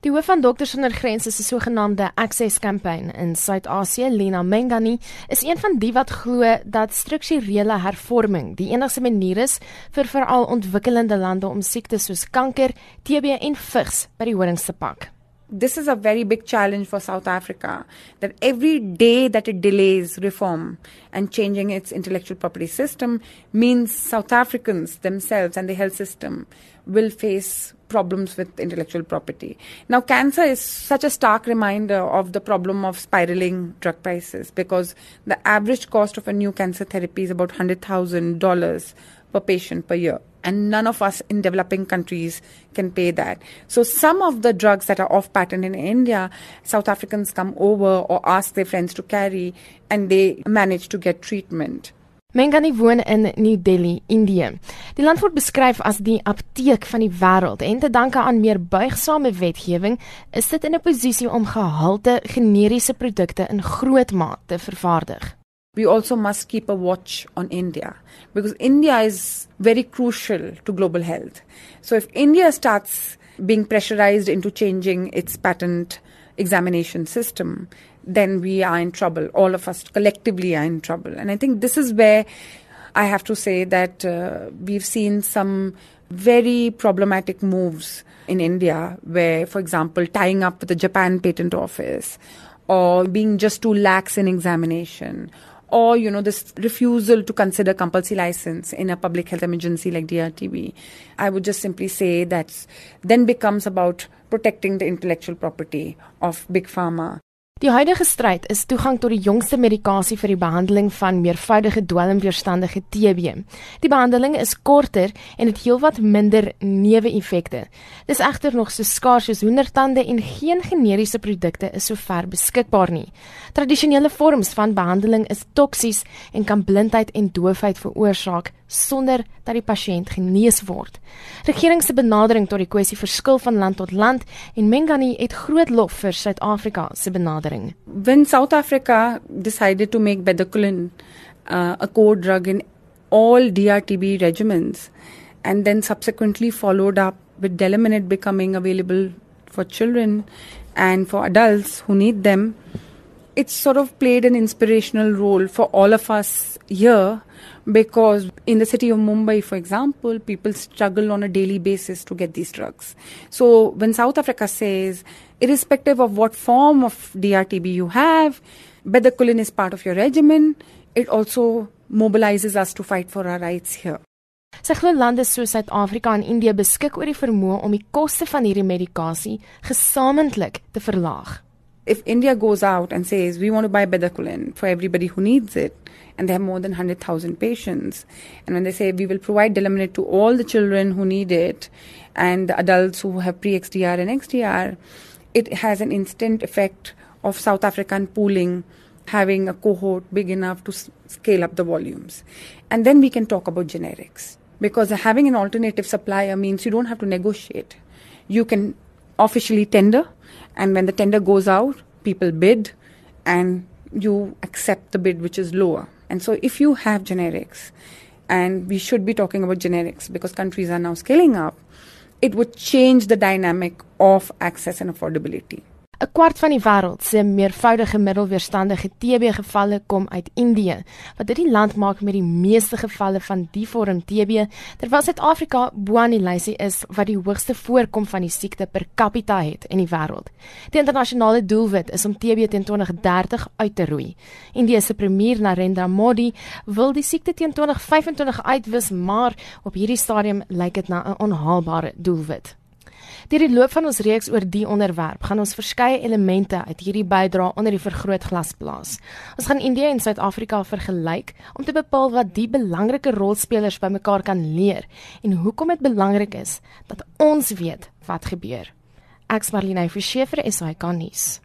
Die hoof van Dokters sonder Grense se sogenaamde Access Campaign in Suid-Asië, Lena Mengani, is een van die wat glo dat strukturele hervorming die enigste manier is vir veral ontwikkelende lande om siektes soos kanker, TB en vigs by die horings te pak. This is a very big challenge for South Africa that every day that it delays reform and changing its intellectual property system means South Africans themselves and the health system will face problems with intellectual property. Now, cancer is such a stark reminder of the problem of spiraling drug prices because the average cost of a new cancer therapy is about $100,000 per patient per year. And none of us in developing countries can pay that. So, some of the drugs that are off patent in India, South Africans come over or ask their friends to carry, and they manage to get treatment. Mengani woon in New Delhi, Indië. Die land word beskryf as die apteek van die wêreld en te danke aan meer buigsame wetgewing is dit in 'n posisie om gehalte generiese produkte in groot mate te vervaardig. We also must keep a watch on India because India is very crucial to global health. So if India starts being pressurized into changing its patent examination system, then we are in trouble. All of us collectively are in trouble. And I think this is where I have to say that uh, we've seen some very problematic moves in India, where, for example, tying up with the Japan Patent Office or being just too lax in examination or you know this refusal to consider compulsory license in a public health emergency like DRTB i would just simply say that then becomes about protecting the intellectual property of big pharma Die huidige stryd is toegang tot die jongste medikasie vir die behandeling van meervoudige dwelmweerstandige TB. Die behandeling is korter en het heelwat minder neeweffekte. Dis egter nog so skaars soos hoendertande en geen generiese produkte is sover beskikbaar nie. Tradisionele vorms van behandeling is toksies en kan blindheid en doofheid veroorsaak sonder dat die pasiënt genees word. Regering se benadering tot die kwessie verskil van land tot land en Mengani het groot lof vir Suid-Afrika se benadering. When South Africa decided to make bedaquiline uh, a core drug in all DRTB regimens and then subsequently followed up with Delamanid becoming available for children and for adults who need them it's sort of played an inspirational role for all of us here because in the city of Mumbai, for example, people struggle on a daily basis to get these drugs. So when South Africa says, irrespective of what form of DRTB you have, bedaquiline is part of your regimen, it also mobilizes us to fight for our rights here. Sy glo lande soos Suid-Afrika en Indië beskik oor die vermoë om die koste van hierdie medikasie gesamentlik te verlaag. If India goes out and says we want to buy bedaquiline for everybody who needs it, and they have more than 100,000 patients, and when they say we will provide Delamanid to all the children who need it, and the adults who have pre-XDR and XDR, it has an instant effect of South African pooling having a cohort big enough to s- scale up the volumes. And then we can talk about generics. Because having an alternative supplier means you don't have to negotiate. You can officially tender, and when the tender goes out, people bid, and you accept the bid which is lower. And so, if you have generics, and we should be talking about generics because countries are now scaling up, it would change the dynamic of access and affordability. 'n kwart van die wêreld se meervoudige middelweerstandige TB gevalle kom uit Indië, wat dit die land maak met die meeste gevalle van die vorm TB, terwyl Suid-Afrika bo aan die lysie is wat die hoogste voorkom van die siekte per capita het in die wêreld. Die internasionale doelwit is om TB teen 2030 uit te roei. Indië se premier Narendra Modi wil die siekte teen 2025 uitwis, maar op hierdie stadium lyk dit na 'n onhaalbare doelwit. Deur die loop van ons reeks oor die onderwerp gaan ons verskeie elemente uit hierdie bydra onder die vergrootglas plaas. Ons gaan Indië en Suid-Afrika vergelyk om te bepaal wat die belangrike rolspelers bymekaar kan leer en hoekom dit belangrik is dat ons weet wat gebeur. Ek's Marlene Verschiefer, SAK nuus.